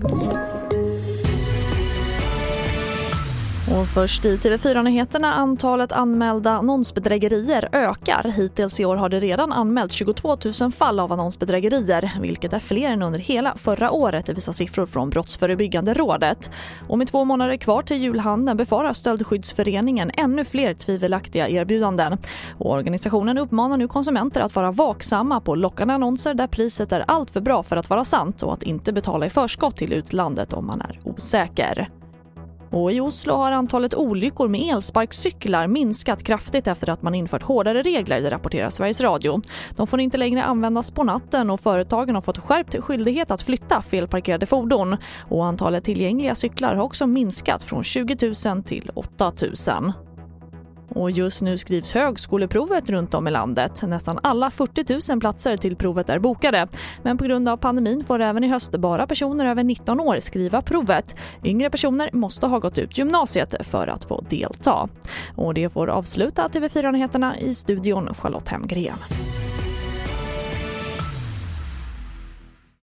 Thank you. Och först i TV4-nyheterna antalet anmälda annonsbedrägerier ökar. Hittills i år har det redan anmält 22 000 fall av annonsbedrägerier vilket är fler än under hela förra året, det visar siffror från Brottsförebyggande rådet. Och med två månader kvar till julhandeln befarar Stöldskyddsföreningen ännu fler tvivelaktiga erbjudanden. Och organisationen uppmanar nu konsumenter att vara vaksamma på lockande annonser där priset är allt för bra för att vara sant och att inte betala i förskott till utlandet om man är osäker. Och I Oslo har antalet olyckor med elsparkcyklar minskat kraftigt efter att man infört hårdare regler, det rapporterar Sveriges Radio. De får inte längre användas på natten och företagen har fått skärpt skyldighet att flytta felparkerade fordon. Och antalet tillgängliga cyklar har också minskat från 20 000 till 8 000. Och just nu skrivs högskoleprovet runt om i landet. Nästan alla 40 000 platser till provet är bokade. Men på grund av pandemin får även i höst bara personer över 19 år skriva provet. Yngre personer måste ha gått ut gymnasiet för att få delta. Och det får avsluta TV4-nyheterna i studion Charlotte Hemgren.